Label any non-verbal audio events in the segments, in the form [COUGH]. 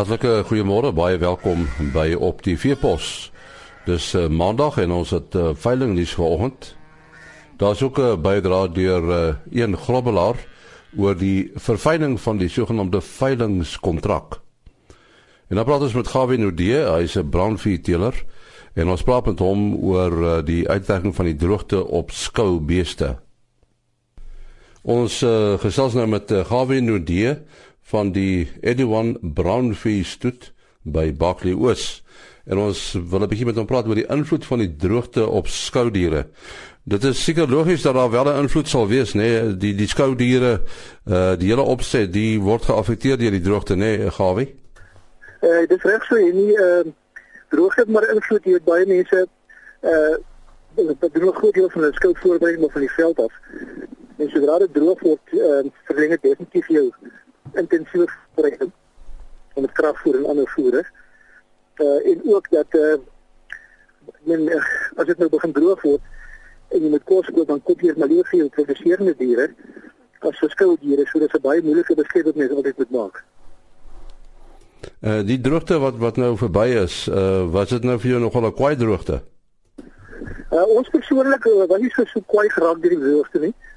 Hartlike goeiemôre, baie welkom by Op die Veepos. Dis uh, maandag en ons het uh, veiling nuus vanoggend. Daar's ook 'n bydra deur uh, een grobbelaar oor die verfyning van die sogenaamde veilingskontrak. En dan praat ons met Gavin Udee, hy's 'n brandveeteler en ons praat met hom oor uh, die uitwerking van die droogte op skoubeeste. Ons uh, gesels nou met uh, Gavin Udee van die Edwin Brownfee Stoet by Barkley Oos. En ons wil 'n bietjie met hom praat oor die invloed van die droogte op skoudiere. Dit is seker logies dat daar wel 'n invloed sal wees, nê? Nee, die die skoudiere, uh die hele opset, die word geaffekteer deur die droogte, nê, nee, Gawie? Eh uh, dis reg so, nie uh droogte maar invloed hier baie mense uh dit doen 'n groot deel van hulle skoutvoorbereiding van die veld af. En sodra dit droog word, uh verleng dit definitief jou intensiewe om met kragvoer en ander voere. Uh en ook dat uh men uh, as dit nou begin droog word en jy moet kos koop dan koop jy maar liewer vir produserende diere as verskil diere so dis 'n baie moeilike besluit wat mens altyd moet maak. Uh die droogte wat wat nou verby is, uh was dit nou vir jou nogal 'n kwaai droogte? Uh ons persoonlik uh, was nie so so kwaai geraak deur die droogte nie. Uh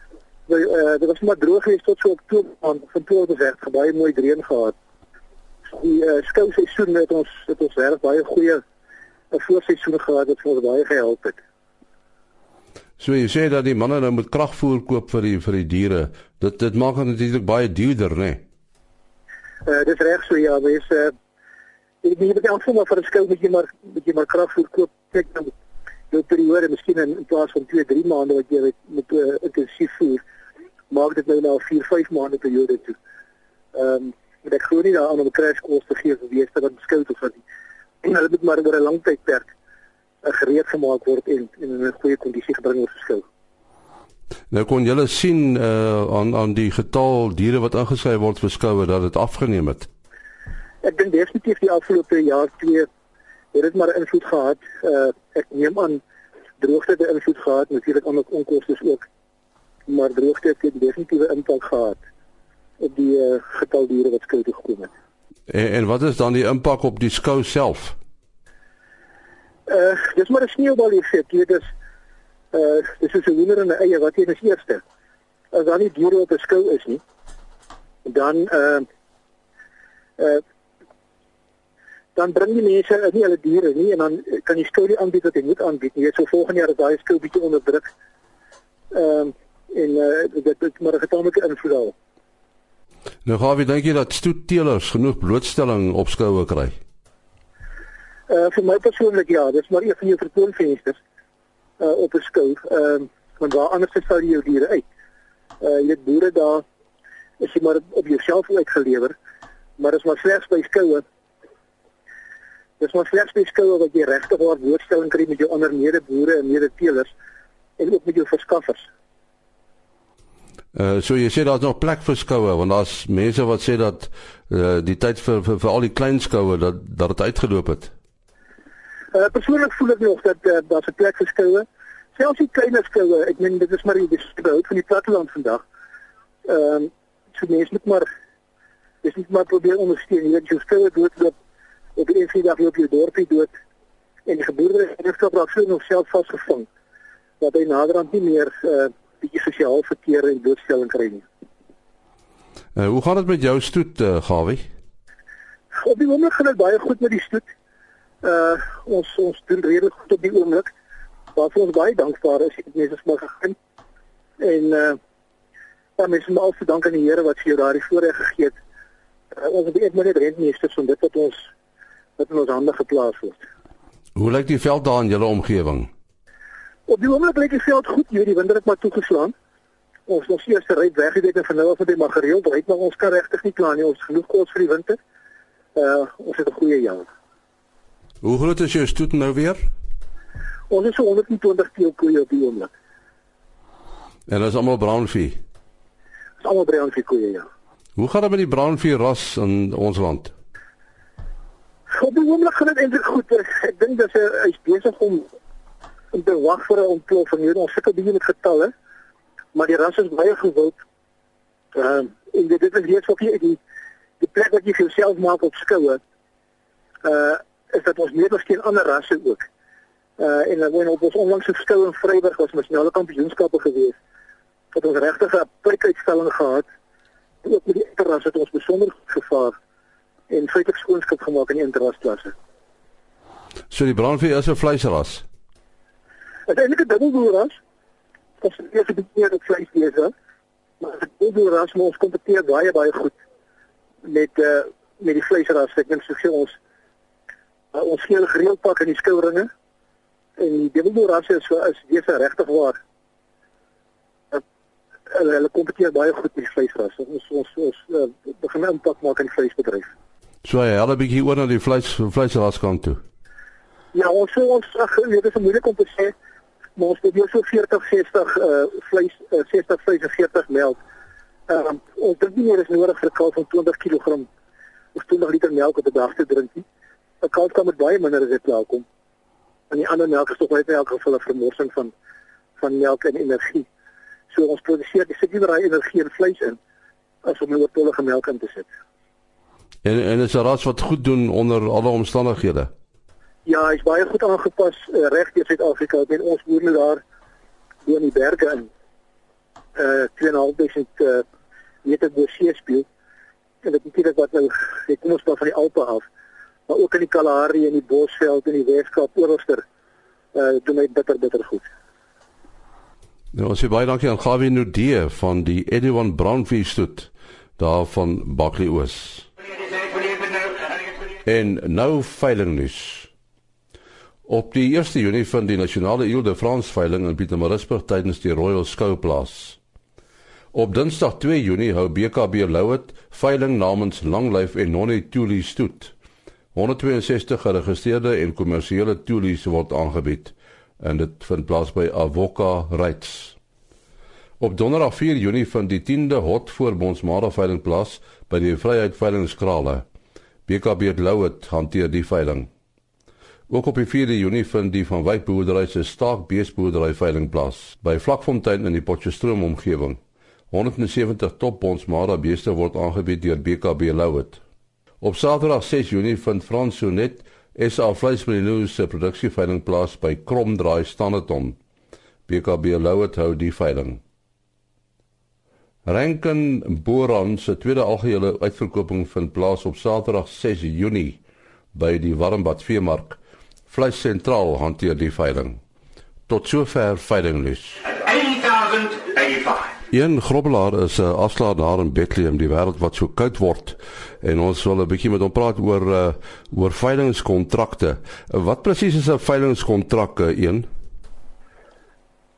uh, dit was maar droog geweest tot so Oktober van van toe tot weg baie mooi reën gehad. Die uh, skou seisoen het ons het ons reg baie goeie 'n uh, voorseisoen gehad wat vir ons baie gehelp het. So jy sê dat die manne nou moet kragvoer koop vir die vir die diere. Dit dit maak dit natuurlik baie duurder, né? Nee? Uh dis reg so ja, wees uh ek nie of sommer vir 'n skou moet jy maar moet jy maar kragvoer koop. Kyk nou jou periode miskien in, in plaas van 2, 3 maande wat jy met met uh, intensief voer maak dit nou na 4, 5 maande periode toe. Ehm um, ek glo nie daaraan om 'n crash course te gee vir wie se wat beskuld of wat nie. En [CLEARS THROAT] hulle moet maar oor 'n lang tydperk uh, gereed gemaak word en, en in 'n goeie kondisie gebring word geskil. Nou kon julle sien uh, aan aan die getal diere wat ingeskryf word vir skoue dat dit afgeneem het. Ek dink definitief die afgelope jaar twee het dit maar invloed gehad. Uh, ek neem aan droogte het invloed gehad, natuurlik ander onkoste ook maar droogte het 'n definitiewe impak gehad op die uh, getal diere wat skou toe gekom het. En, en wat is dan die impak op die skou self? Uh dis maar 'n sneeubal effek. Dit is uh dis is 'n hoender en 'n eie wat hier is eerste. As dan nie diere op 'n skou is nie, dan uh uh dan bring die mense nie hulle diere nie en dan kan jy skou nie aanbied wat jy moet aanbied. Jy sou volgende jaar as daai skou bietjie onderdruk ehm uh, en uh, dit dit maar 'n getaamlike invloed al. Nou gaan we dink jy dat stoetteelers genoeg blootstelling op skoue kry? Uh vir my persoonlik ja, dis maar een van jou vertoonvensters uh op 'n skou. Ehm uh, want waar anders sal jy jou diere uit. Uh jy weet boere daar is jy maar op jouself uitgelewer, maar dis maar slegs by skoue. Dis maar slegs by skoue wat jy regtig waar blootstelling kry met jou ander medeboere en medeteelers en ook met jou verskaffers. Uh so jy sê daar's nog plek vir skoue want daar's mense wat sê dat uh die tyd vir vir, vir al die klein skoue dat dat dit uitgeloop het. Uh persoonlik voel ek nog dat uh, daar's 'n plek vir skoue. Selfs die klein skoue, ek meen dit is maar die bespreek van die platteland vandag. Ehm uh, so mense moet maar dis net maar probeer ondersteun. Jy weet jy skoue doodloop op die eerste dag op jou dorpie dood en die geboorde het gepraat so nog self vasgevang dat hy naderhand nie meer uh bietjie sosiaal verkeer en blootstelling kry nie. Uh, hoe gaan dit met jou stoet, uh, Gawie? Op die oomblik gaan dit baie goed met die stoet. Uh ons ons doen redelik goed op die oomblik. Waarvoor ons baie dankbaar is, het mense maar gegaan. En uh dan is ons al te dank aan die Here wat vir jou daardie voorreg gegee het. Uh, ons het net maar net rentmeester van dit wat ons wat in ons hande geplaas word. Hoe lyk die veld daar in julle omgewing? Op die oomblik lyk die veld goed, hier die winter het maar toegeslaan. Ons ons eerste ry weg het en van nou af het hy maar gereeld ry, maar ons kan regtig nie kla nie. Ons genoeg kos vir die winter. Uh ons het 'n goeie jaar. Hoe groot is jou stoet nou weer? Ons is so 120 kg koeie op die oomblik. En dit is almal brownvee. Dit is almal brownvee koeie, ja. Hoe gaan dit met die brownvee ras in ons land? Op die oomblik gaan dit eintlik goed. Ek dink dat hy is besig om te wag vir 'n ontploffing. Hier ons sukkel bietjie met getalle, maar die ras is baie gewild. Ehm uh, en dit is weer so vir die die plek wat jy vir jouself maak op skoue uh is dat ons meer as teen ander rasse ook. Uh en dan op ons onlangse skou in Vryburg was nasionale kampioenskappe gewees. Het ons regtig 'n prikuitstalling gehad. Ook met die interras het ons besonder gevaar en feitelik skoonskip gemaak in die interrasklasse. So die brandvee is 'n vleisras. Dit is eintlik 'n dubbelboeras. Dit is eers 'n bietjie meer op vleisbeeste. Maar die dubbelboeras moet ons kompeteer baie baie goed met uh met die vleisras. Ek dink sê ons uh, ons geel gereeld pak in die skouringe en die dubbelboeras is so is dis regtig waar. Uh, hulle kompeteer baie goed met die vleisras. Ons ons ons uh, begin impak maak in die vleisbedryf. So ja, hulle bietjie oor na die vleis vleisras kant toe. Ja, ons sê ons ag dit is moeilik om te sê. Maar ons hier so 40 60 uh vleis uh, 60 vleis en 40 melk. Ehm um, ons dink nie meer is nodig vir 'n kalf van 20 kg of 20 liter melk op 'n dag te drink nie. 'n Kalf kan met baie minder as dit klaar kom. En die ander melk is tog net in elk geval 'n vermorsing van van melk en energie. So ons produseer dis nie meer energie en vleis in as om oortollige melk in te sit. En en is 'n ras wat goed doen onder alle omstandighede. Ja, hy's baie goed aangepas uh, reg deur Suid-Afrika. Met ons boere daar in die berge in uh 2.500 uh, meter bo seespieël. En dit beteken dat nou ek kom ons van die Alpe af. Maar ook in die Kalahari en die Bosveld en die Weskaap ooralster uh doen hy bitter bitter goed. Nou ons sê baie dankie aan Gawie Nudee van die Edwin Brownfield stoet daar van Bakley Oos. En nou veilingnuus. Op die 1 Junie vind die nasionale Ile de France veiling in Pietermaritzburg tydens die Royal Skou plaas. Op Dinsdag 2 Junie hou BKB Louet veiling namens Langlyf en Nonnie Tuli stoet. 162 geregistreerde en kommersiële toelies word aangebied en dit vind plaas by Avoca Rights. Op Donderdag 4 Junie vind die 10de Hot Voorbondsmara veiling plaas by die Vryheid Veilingskrale. BKB Louet hanteer die veiling. Ook op die 4de Junie vind die van Wyk boerdery se staakbeesboerdery veiling plaas by Vlakfontein in die Potchefstroom omgewing. 170 topbondsmara beeste word aangebied deur BKB Louet. Op Saterdag 6 Junie vind Frans Sonet SA Vleismenu se produksieveiling plaas by Kromdraai Standerton. BKB Louet hou die veiling. Rankin Boran se tweede algehele uitverkoping vind plaas op Saterdag 6 Junie by die Warmbad Veemark. Vleis sentraal hanteer die veiling. Tot sover veilingnuus. 8085 Een grobbelaar is 'n afslaer daar in Bethlehem, die wêreld wat so koud word. En ons wil 'n bietjie met hom praat oor uh, oor veilingskontrakte. Wat presies is 'n veilingskontrak een?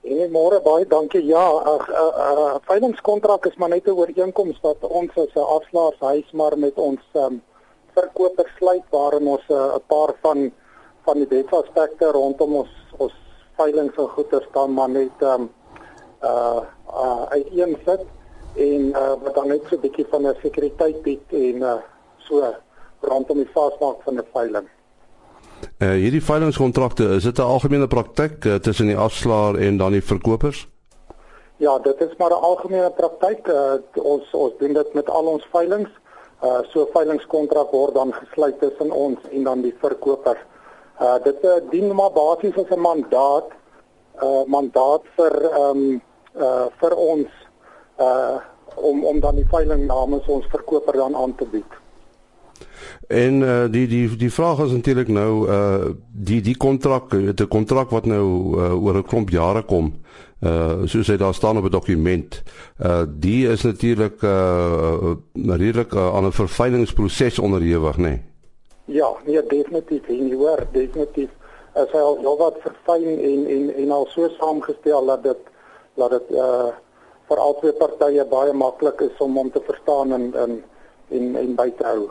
En môre baie dankie. Ja, 'n uh, uh, uh, veilingskontrak is maar net 'n ooreenkoms wat ons as 'n afslaershuis maar met ons um, verkoper sluit waarin ons 'n uh, paar van van die wetsaspekte rondom ons ons veilings en goeder dan maar net um, uh uh uiteensit en uh wat dan net so 'n bietjie van 'n sekuriteit bied en uh so rondom die vasmaak van 'n veiling. Uh hierdie veilingskontrakte, is dit 'n algemene praktyk uh, tussen die afslaer en dan die verkopers? Ja, dit is maar 'n algemene praktyk. Uh, ons ons doen dit met al ons veilings. Uh so veilingskontrak word dan gesluit tussen ons en dan die verkoper. Uh dit uh, dien maar basies as 'n mandaat uh mandaat vir ehm um, uh vir ons uh om om dan die veiling namens ons verkoper dan aan te bied. En uh die die die vraag is natuurlik nou uh die die kontrak, die kontrak wat nou uh, oor 'n klomp jare kom. Uh soos hy daar staan op 'n dokument. Uh die is natuurlik uh redelik uh, aan 'n verveilingsproses onderhewig, nê? Nee? Ja, nee, definitief, jy hoor, definitief as hy al heelwat verfyn en en en al so saamgestel dat dit dat dit uh vir albei partye baie maklik is om hom te verstaan en en en, en by te hou.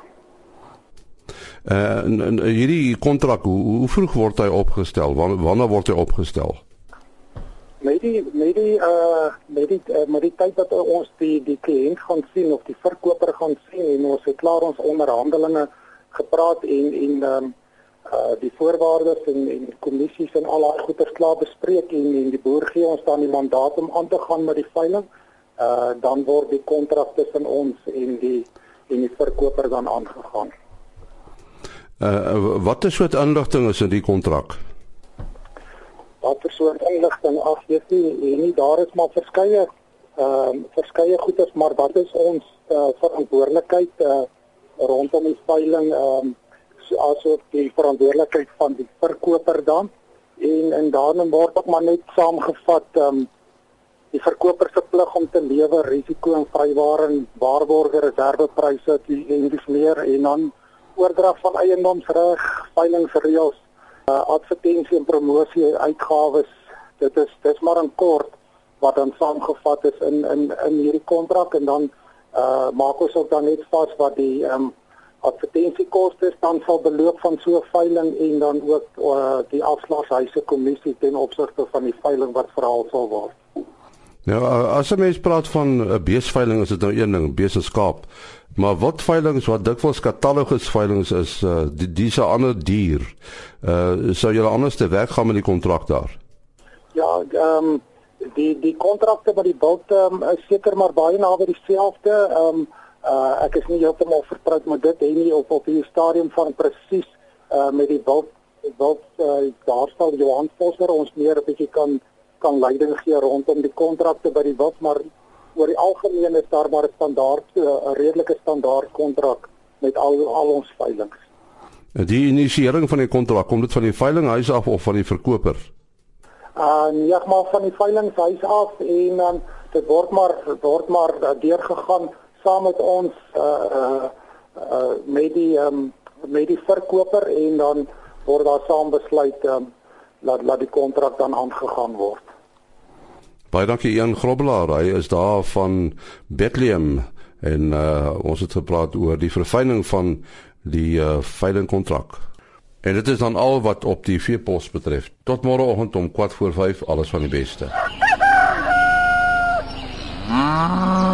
Uh en, en hierdie kontrak hoe, hoe vroeg word hy opgestel? Wanneer wanneer word hy opgestel? Met die met die uh met die uh, met die tyd wat ons die die kliënt gaan sien of die verkoper gaan sien en ons het klaar ons onderhandelinge gepraat en en um uh die voorwaardes en en kommissies en al daai goeie klaar bespreek en en die boer gee ons dan die mandaat om aan te gaan met die veiling. Uh dan word die kontrak tussen ons en die en die verkoper dan aangegaan. Uh wat is soort inligting is in die kontrak? Watter soort inligting? Ag, jy sien, nie daar is maar verskeie ehm um, verskeie goedes, maar wat is ons uh, verantwoordelikheid uh, rondom die veiling ehm um, asook die verantwoordelikheid van die verkoper dan en en daarin word ook maar net saamgevat ehm um, die verkoper se plig om te lewer risiko en vryware en waarborge reservepryse en dis meer en dan oordrag van eiendomsreg, veilingsreëls, uh, advertensie en promosie uitgawes. Dit is dis maar 'n kort wat dan saamgevat is in in in hierdie kontrak en dan uh maak ons ook dan net vas wat die ehm um, advertensiekoste dan sal beloop van so 'n veiling en dan ook uh, die afslagshuise kommissie ten opsigte van die veiling wat verhaal sal word. Ja, as 'n mens praat van 'n beesveiling is dit nou een ding, beesenskaap. Maar wat veilings wat dikwels katalogus veilings is, uh, die dis 'n ander dier. Uh sou jy anders te werk gaan met die kontrak daar? Ja, ehm um, die die kontrakte by die bult um, is seker maar baie naby dieselfde. Ehm um, uh ek is nie heeltemal vertroud met dit en nie op op die stadium van presies uh met die wil wil uh, daar staan Johan Vosser ons meer 'n bietjie kan kan leiding gee rondom die kontrakte by die wild maar oor die algemeen is daar maar 'n standaard 'n redelike standaard kontrak met al al ons veilinge. Die inisiering van die kontrak kom dit van die veilinghuis af of van die verkoper? Uh nee, maar van die veilinghuis af en dan um, dit word maar word maar uh, deurgegaan saam met ons uh uh, uh met die um met die verkoper en dan word daar saam besluit um laat laat die kontrak dan aangegaan word. Baie dankie Ian Grobbelaar. Hy is daar van Bethlehem en uh ons het gepraat oor die verfyning van die uh veilingkontrak. En dit is dan al wat op die veepos betref. Tot môreoggend om 4:45 alles van die beste. Ah.